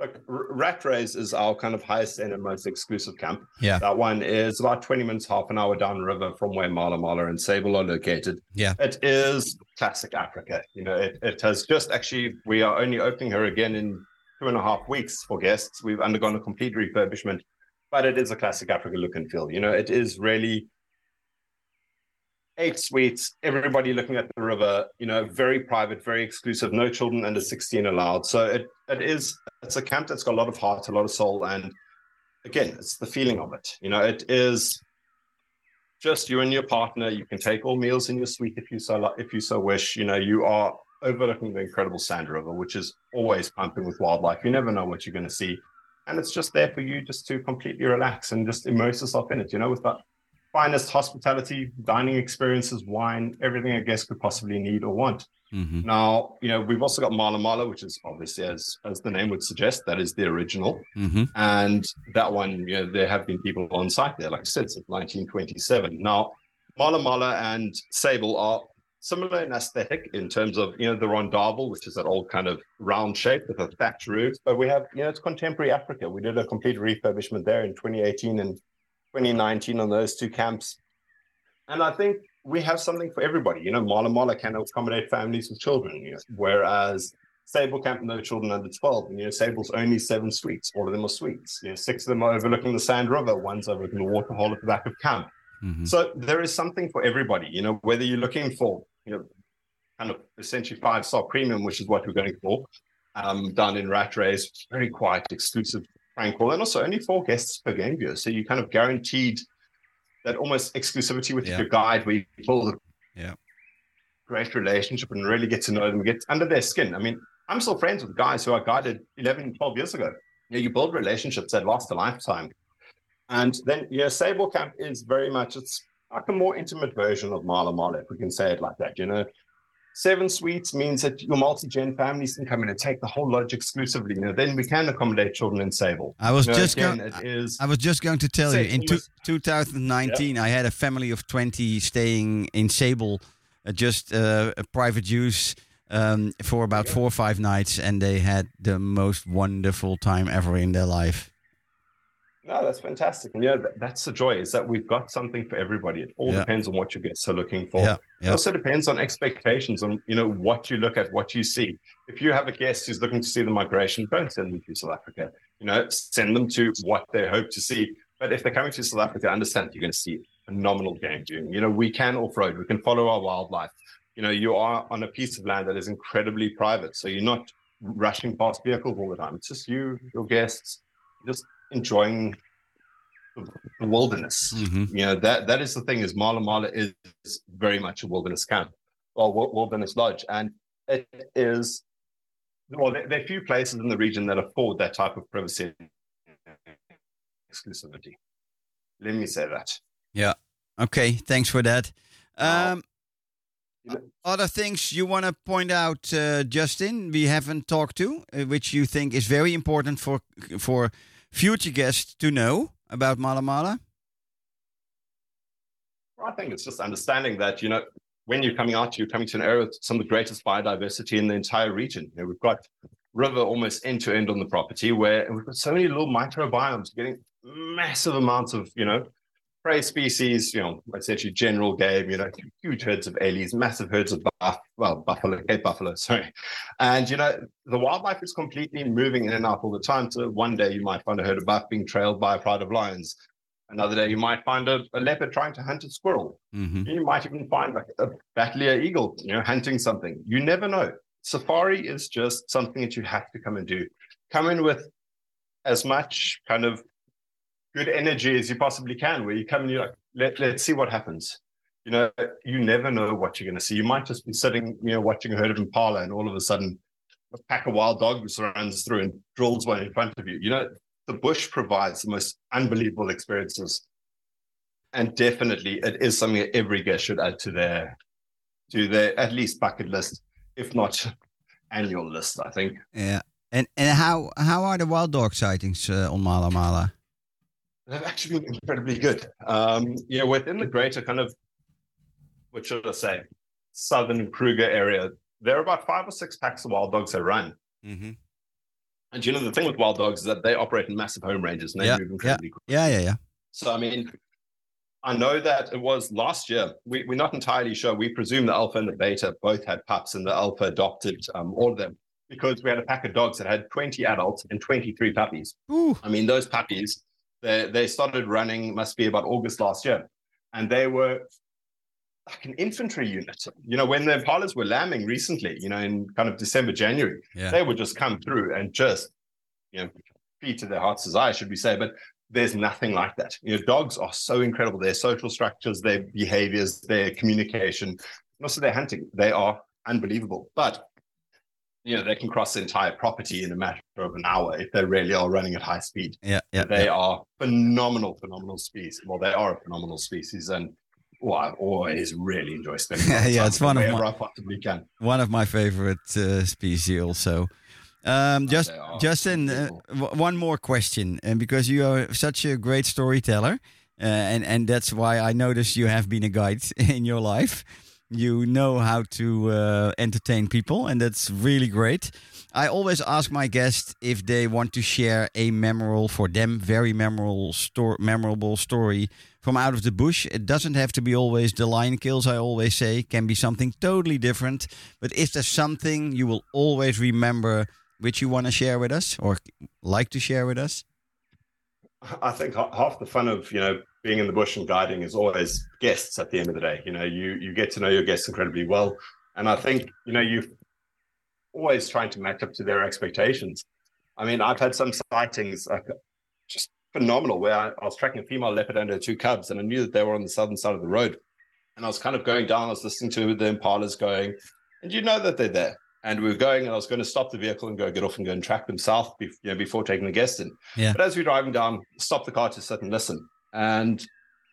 S2: Look, Rattray's is our kind of highest end and most exclusive camp.
S1: Yeah.
S2: That one is about 20 minutes, half an hour downriver from where Mala Mala and Sable are located.
S1: Yeah.
S2: It is classic Africa. You know, it, it has just actually, we are only opening her again in two and a half weeks for guests. We've undergone a complete refurbishment, but it is a classic Africa look and feel. You know, it is really eight suites, everybody looking at the river, you know, very private, very exclusive, no children under 16 allowed. So it it is it's a camp that's got a lot of heart, a lot of soul, and again, it's the feeling of it. You know, it is just you and your partner. You can take all meals in your suite if you so if you so wish. You know, you are overlooking the incredible Sand River, which is always pumping with wildlife. You never know what you're going to see. And it's just there for you just to completely relax and just immerse yourself in it, you know, with that finest hospitality, dining experiences, wine, everything a guest could possibly need or want.
S1: Mm-hmm.
S2: Now, you know, we've also got Mala Mala, which is obviously, as as the name would suggest, that is the original.
S1: Mm-hmm.
S2: And that one, you know, there have been people on site there, like I said, since 1927. Now, Mala Mala and Sable are similar in aesthetic in terms of, you know, the rondavel, which is that old kind of round shape with a thatched roof. But we have, you know, it's contemporary Africa. We did a complete refurbishment there in 2018 and 2019 on those two camps. And I think we have something for everybody. You know, Mala Mala can accommodate families with children, you know, whereas Sable Camp, no children under 12. And, you know, Sable's only seven suites. All of them are suites. You know, six of them are overlooking the Sand River. One's overlooking the waterhole at the back of camp.
S1: Mm-hmm.
S2: So there is something for everybody, you know, whether you're looking for, you know, kind of essentially five star premium, which is what we're going for, um, down in Rattray's, very quiet, exclusive tranquil, and also only four guests per game view. So you kind of guaranteed that almost exclusivity with
S1: Yeah.
S2: your guide where you build a
S1: Yeah.
S2: great relationship and really get to know them, get under their skin. I mean, I'm still friends with guys who I guided 11, 12 years ago. You, know, you build relationships that last a lifetime. And then, yeah, Sable Camp is very much, it's like a more intimate version of Mala Mala, if we can say it like that. You know, seven suites means that your multi-gen families can come in and take the whole lodge exclusively. You know, then we can accommodate children in Sable.
S1: I was
S2: You know,
S1: just
S2: again,
S1: going.
S2: it is
S1: I was just going to tell you in two,
S2: almost-
S1: 2019 I had a family of 20 staying in Sable, uh, just uh, a private use um, for about four or five nights, and they had the most wonderful time ever in their life.
S2: No, that's fantastic. And yeah, that, that's the joy is that we've got something for everybody. It all
S1: Yeah.
S2: depends on what your guests are looking for.
S1: Yeah,
S2: It
S1: yeah.
S2: also depends on expectations on you know what you look at, what you see. If you have a guest who's looking to see the migration, don't send them to South Africa. You know, send them to what they hope to see. But if they're coming to South Africa, understand you're going to see phenomenal game viewing. You know, we can off road, we can follow our wildlife. You know, you are on a piece of land that is incredibly private, so you're not rushing past vehicles all the time. It's just you, your guests, just enjoying the wilderness
S1: hmm
S2: you know that that is the thing is Mala Mala is very much a wilderness camp or wilderness lodge and it is well there, there are few places in the region that afford that type of privacy exclusivity let me say that Yeah.
S1: Okay, thanks for that. Um,
S2: know-
S1: other things you want to point out, uh, Justin? We haven't talked to, uh, which you think is very important for for future guests to know about Mala Mala.
S2: I think it's just understanding that, you know, when you're coming out, you're coming to an area with some of the greatest biodiversity in the entire region. You know, we've got river almost end to end on the property where we've got so many little microbiomes getting massive amounts of, you know, prey species, you know, essentially general game, you know, huge herds of ellies, massive herds of buff, well, buffalo, Cape buffalo, sorry. And, you know, the wildlife is completely moving in and out all the time. So one day you might find a herd of buff being trailed by a pride of lions. Another day you might find a, a leopard trying to hunt a squirrel.
S1: hmm
S2: You might even find like a bateleur eagle, you know, hunting something. You never know. Safari is just something that you have to come and do. Come in with as much kind of good energy as you possibly can, where you come and you're like, Let, let's see what happens. You know, you never know what you're going to see. You might just be sitting, you know, watching a herd of impala, and all of a sudden, a pack of wild dogs runs through and drills one in front of you. You know, the bush provides the most unbelievable experiences and definitely it is something that every guest should add to their to their at least bucket list if not annual list i think
S1: Yeah. And and how how are the wild dog sightings uh, on Mala Mala?
S2: They've actually been incredibly good um you know within the greater kind of what should i say southern kruger area there are about five or six packs of wild dogs that run
S1: Mm-hmm.
S2: And you know the thing with wild dogs is that they operate in massive home ranges and they
S1: Yeah,
S2: move incredibly quick.
S1: Yeah, yeah, yeah.
S2: So I mean, I know that it was last year. We, we're not entirely sure. We presume the alpha and the beta both had pups, and the alpha adopted um, all of them because we had a pack of dogs that had 20 adults and 23 puppies.
S1: Ooh.
S2: I mean, those puppies, they, they started running, must be about August last year, and they were like an infantry unit. You know, when the Impalas were lambing recently, you know, in kind of December, January,
S1: Yeah.
S2: they would just come through and just, you know, feed to their heart's desire, should we say. But there's nothing like that. You know, dogs are so incredible. Their social structures, their behaviors, their communication, and also their hunting, they are unbelievable. But you know, they can cross the entire property in a matter of an hour if they really are running at high speed.
S1: Yeah, yeah.
S2: they
S1: yeah.
S2: are phenomenal, phenomenal species. Well, they are a phenomenal species, and well, I always really enjoy spending.
S1: Yeah, yeah, it's one of my-
S2: I possibly can.
S1: One of my favorite uh, species also. Um, just Justin, uh, w- one more question, and because you are such a great storyteller, uh, and and that's why I noticed you have been a guide in your life. You know how to uh, entertain people, and that's really great. I always ask my guests if they want to share a memorable for them, very memorable story, memorable story from out of the bush. It doesn't have to be always the lion kills. I always say it can be something totally different. But is there something you will always remember, which you want to share with us, or like to share with us?
S2: I think half the fun of you know being in the bush and guiding is always guests. At the end of the day, you know, you you get to know your guests incredibly well, and I think you know you always trying to match up to their expectations. I mean, I've had some sightings like just phenomenal where I, I was tracking a female leopard and her two cubs, and I knew that they were on the southern side of the road, and I was kind of going down. I was listening to the impalas going, and you know that they're there. And we were going, and I was going to stop the vehicle and go get off and go and track them south, be, you know, before taking the guest in.
S1: Yeah.
S2: But as we're driving down, stop the car to sit and listen. And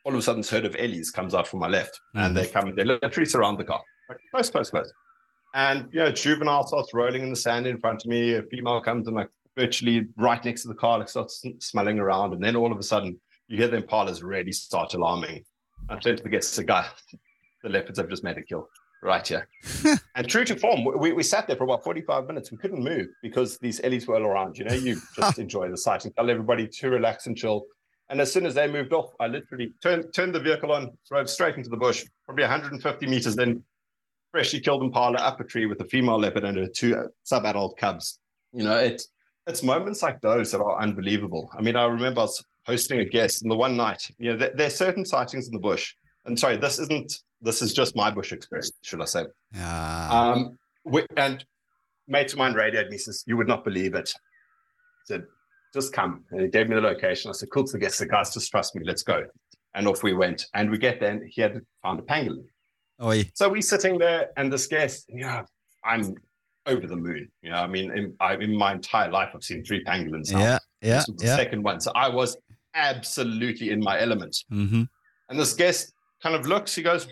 S2: all of a sudden, this herd of Ellies comes out from my left,
S1: Mhm.
S2: and they come, and they literally surround the car, like, close, close, close. And you know, juvenile starts rolling in the sand in front of me. A female comes and like virtually right next to the car, like starts smelling around, and then all of a sudden, you hear the impalas really start alarming. I turn to the guest, the guy, the leopards have just made a kill right here. and true to form, we, we sat there for about 45 minutes. We couldn't move because these Ellies were all around. You know, you just enjoy the sight and tell everybody to relax and chill. And as soon as they moved off, I literally turned turned the vehicle on, drove straight into the bush, probably 150 meters, then freshly killed impala up a tree with a female leopard and her two sub-adult cubs. You know, it, it's moments like those that are unbelievable. I mean, I remember I was hosting a guest, and the one night, you know, there, there are certain sightings in the bush. And sorry, this isn't. This is just my bush experience, should I say?
S1: Yeah.
S2: Um, we, and mate of mine radioed me, says, You would not believe it. Said, Just come. And he gave me the location. I said, Cool, to get the guys, just trust me, let's go. And off we went. And we get there, and he had found a pangolin.
S1: Oi.
S2: So we're sitting there, and this guest, yeah, I'm over the moon. You know, I mean, in, I, in my entire life, I've seen three pangolins. now.
S1: Yeah. Yeah.
S2: This was the
S1: Yeah.
S2: second one. So I was absolutely in my element.
S1: Mm-hmm.
S2: And this guest kind of looks, he goes,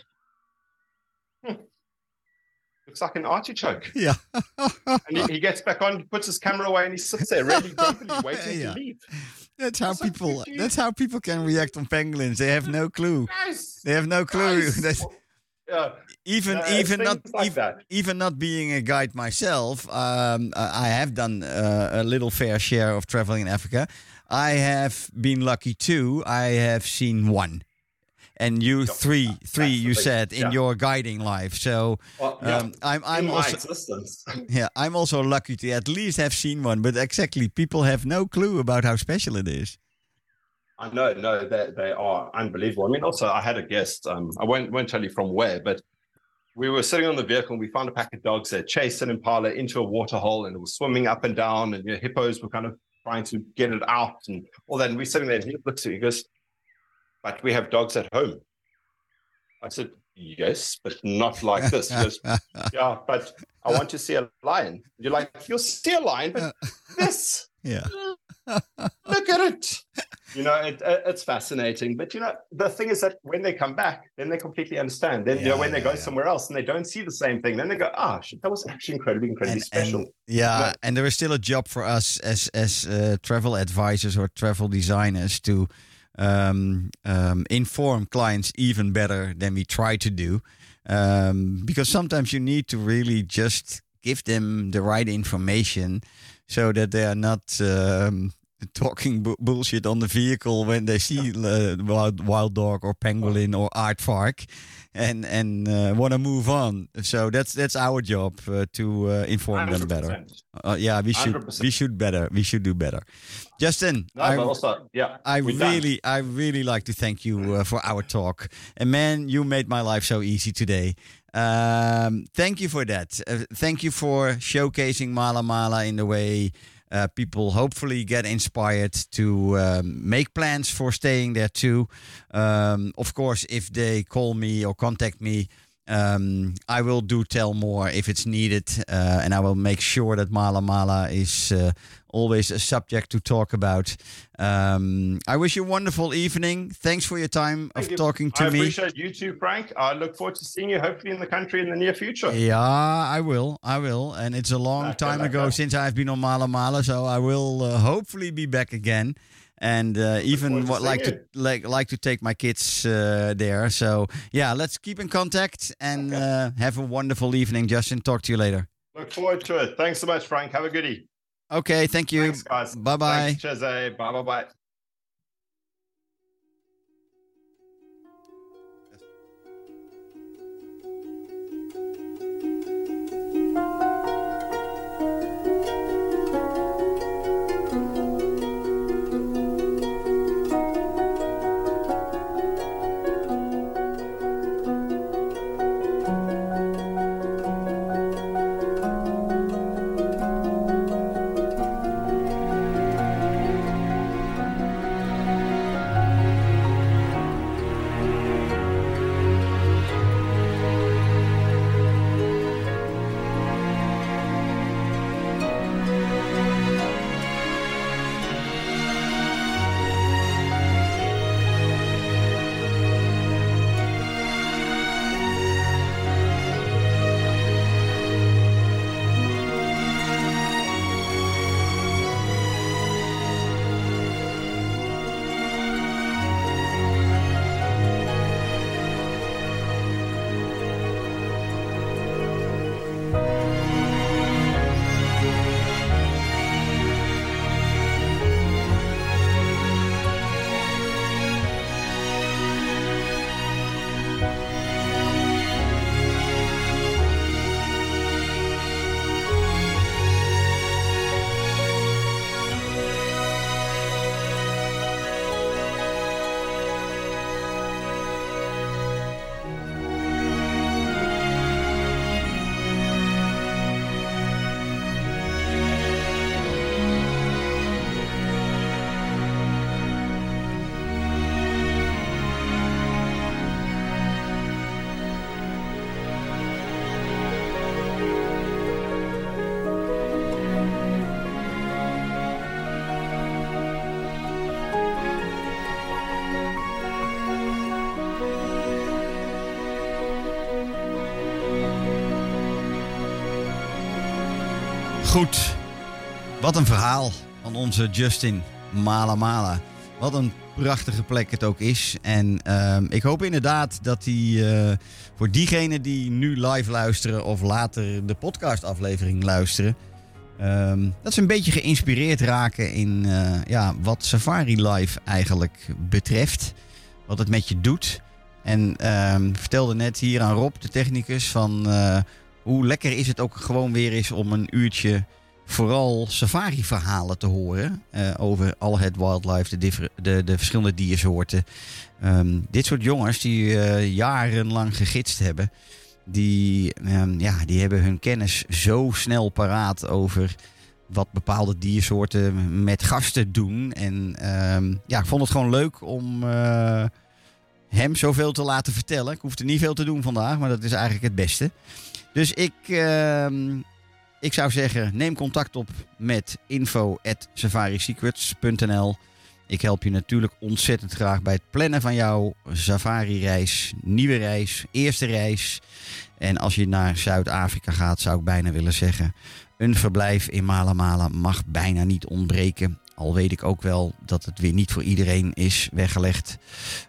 S2: looks like an artichoke.
S1: Yeah.
S2: And he, he gets back on, puts his camera away, and he sits there really grumpily waiting
S1: Yeah.
S2: to leave.
S1: That's how people. That's how people can react on pangolins. They have no clue. They have no clue.
S2: guys.
S1: That's
S2: yeah,
S1: even
S2: uh,
S1: even not
S2: like
S1: even, even not being a guide myself. Um, I I have done uh, a little fair share of traveling in Africa. I have been lucky too. I have seen one, and you three, three. You said in
S2: Yeah.
S1: your guiding life. So
S2: Well, yeah,
S1: um, I'm I'm also
S2: existence.
S1: yeah I'm also lucky to at least have seen one. But exactly, people have no clue about how special it is.
S2: I know, no, they, they are unbelievable. I mean, also, I had a guest. Um, I won't won't tell you from where, but we were sitting on the vehicle and we found a pack of dogs that chased an impala into a water hole and it was swimming up and down, and you know, hippos were kind of trying to get it out and all that. And we're sitting there, and he looks at me, he goes, "But we have dogs at home." I said, "Yes, but not like this." Goes, "Yeah, but I want to see a lion." You're like, "You'll see a lion, but this."
S1: yeah.
S2: look at it. You know, it, it- it's fascinating. But you know, the thing is that when they come back, then they completely understand. Then you know,
S1: Yeah,
S2: when they
S1: yeah,
S2: go
S1: yeah.
S2: somewhere else and they don't see the same thing, then they go, "Ah, shit, that was actually incredibly, incredibly
S1: and,
S2: special."
S1: and- yeah,
S2: Yeah.
S1: and there is still a job for us as as uh, travel advisors or travel designers to um, um, inform clients even better than we try to do, um, because sometimes you need to really just give them the right information so that they are not um, talking bu- bullshit on the vehicle when they see uh, wild, wild dog or pangolin or aardvark and and uh, want to move on. So that's that's our job uh, to uh, inform them better.
S2: 100%.
S1: Uh, yeah, we should
S2: 100%.
S1: we should better. We should do better. Justin,
S2: No,
S1: I,
S2: also, yeah.
S1: I
S2: we're done.
S1: really, I really like to thank you uh, for our talk. And man, you made my life so easy today. Um, thank you for that. Uh, thank you for showcasing Mala Mala in the way uh, people hopefully get inspired to um, make plans for staying there too. Um, of course, if they call me or contact me, um, I will do tell more if it's needed, uh, and I will make sure that Mala Mala is uh, always a subject to talk about. Um, I wish you a wonderful evening. Thanks for your time
S2: Thank
S1: of
S2: you.
S1: talking to
S2: I
S1: me.
S2: appreciate you too, Frank. I look forward to seeing you hopefully in the country in the near future.
S1: Yeah, I will. I will. And it's a long
S2: Okay,
S1: time
S2: like
S1: ago
S2: that.
S1: since I've been on Mala Mala, so I will uh, hopefully be back again. And uh, even what, like to like like to take my kids uh, there. So yeah, let's keep in contact and
S2: Okay.
S1: uh, have a wonderful evening. Justin, talk to you later.
S2: Look forward to it. Thanks so much, Frank. Have a goodie.
S1: Okay, thank you. Bye bye.
S2: Bye bye
S1: Goed. Wat een verhaal van onze Justin Mala Mala. Wat een prachtige plek het ook is. En ehm, ik hoop inderdaad dat hij eh, voor diegenen die nu live luisteren of later de podcastaflevering luisteren, ehm, dat ze een beetje geïnspireerd raken in eh, ja, wat Safari Live eigenlijk betreft. Wat het met je doet. En ehm, vertelde net hier aan Rob, de technicus, van eh, hoe lekker is het ook gewoon weer eens om een uurtje vooral safari-verhalen te horen eh, over al het wildlife, de, de, de verschillende diersoorten. Ehm, dit soort jongens die eh, jarenlang gegidst hebben, die, ehm, ja, die hebben hun kennis zo snel paraat over wat bepaalde diersoorten met gasten doen. En ehm, ja, ik vond het gewoon leuk om eh, hem zoveel te laten vertellen. Ik hoefde niet veel te doen vandaag, maar dat is eigenlijk het beste. Dus ik, ehm, ik zou zeggen, neem contact op met info.safarisecrets.nl. Ik help je natuurlijk ontzettend graag bij het plannen van jouw safari-reis, nieuwe reis, eerste reis. En als je naar Zuid-Afrika gaat, zou ik bijna willen zeggen, een verblijf in Malamala mag bijna niet ontbreken. Al weet ik ook wel dat het weer niet voor iedereen is weggelegd.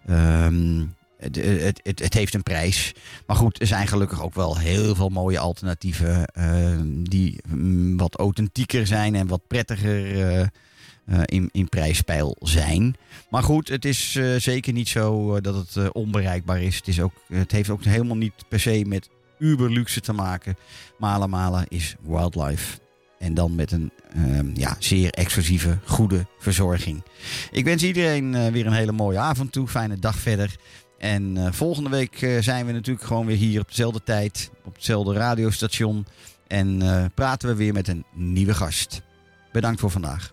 S1: Ehm, het, het, het, het heeft een prijs. Maar goed, er zijn gelukkig ook wel heel veel mooie alternatieven. eh, die mm, wat authentieker zijn en wat prettiger eh, eh, in, in prijspeil zijn. Maar goed, het is eh, zeker niet zo eh, dat het eh, onbereikbaar is. Het, is ook, het heeft ook helemaal niet per se met uberluxe te maken. Malen Malen is wildlife. En dan met een ehm, ja, zeer exclusieve, goede verzorging. Ik wens iedereen eh, weer een hele mooie avond toe. Fijne dag verder. En eh, volgende week eh, zijn we natuurlijk gewoon weer hier op dezelfde tijd. Op hetzelfde radiostation. En eh, praten we weer met een nieuwe gast. Bedankt voor vandaag.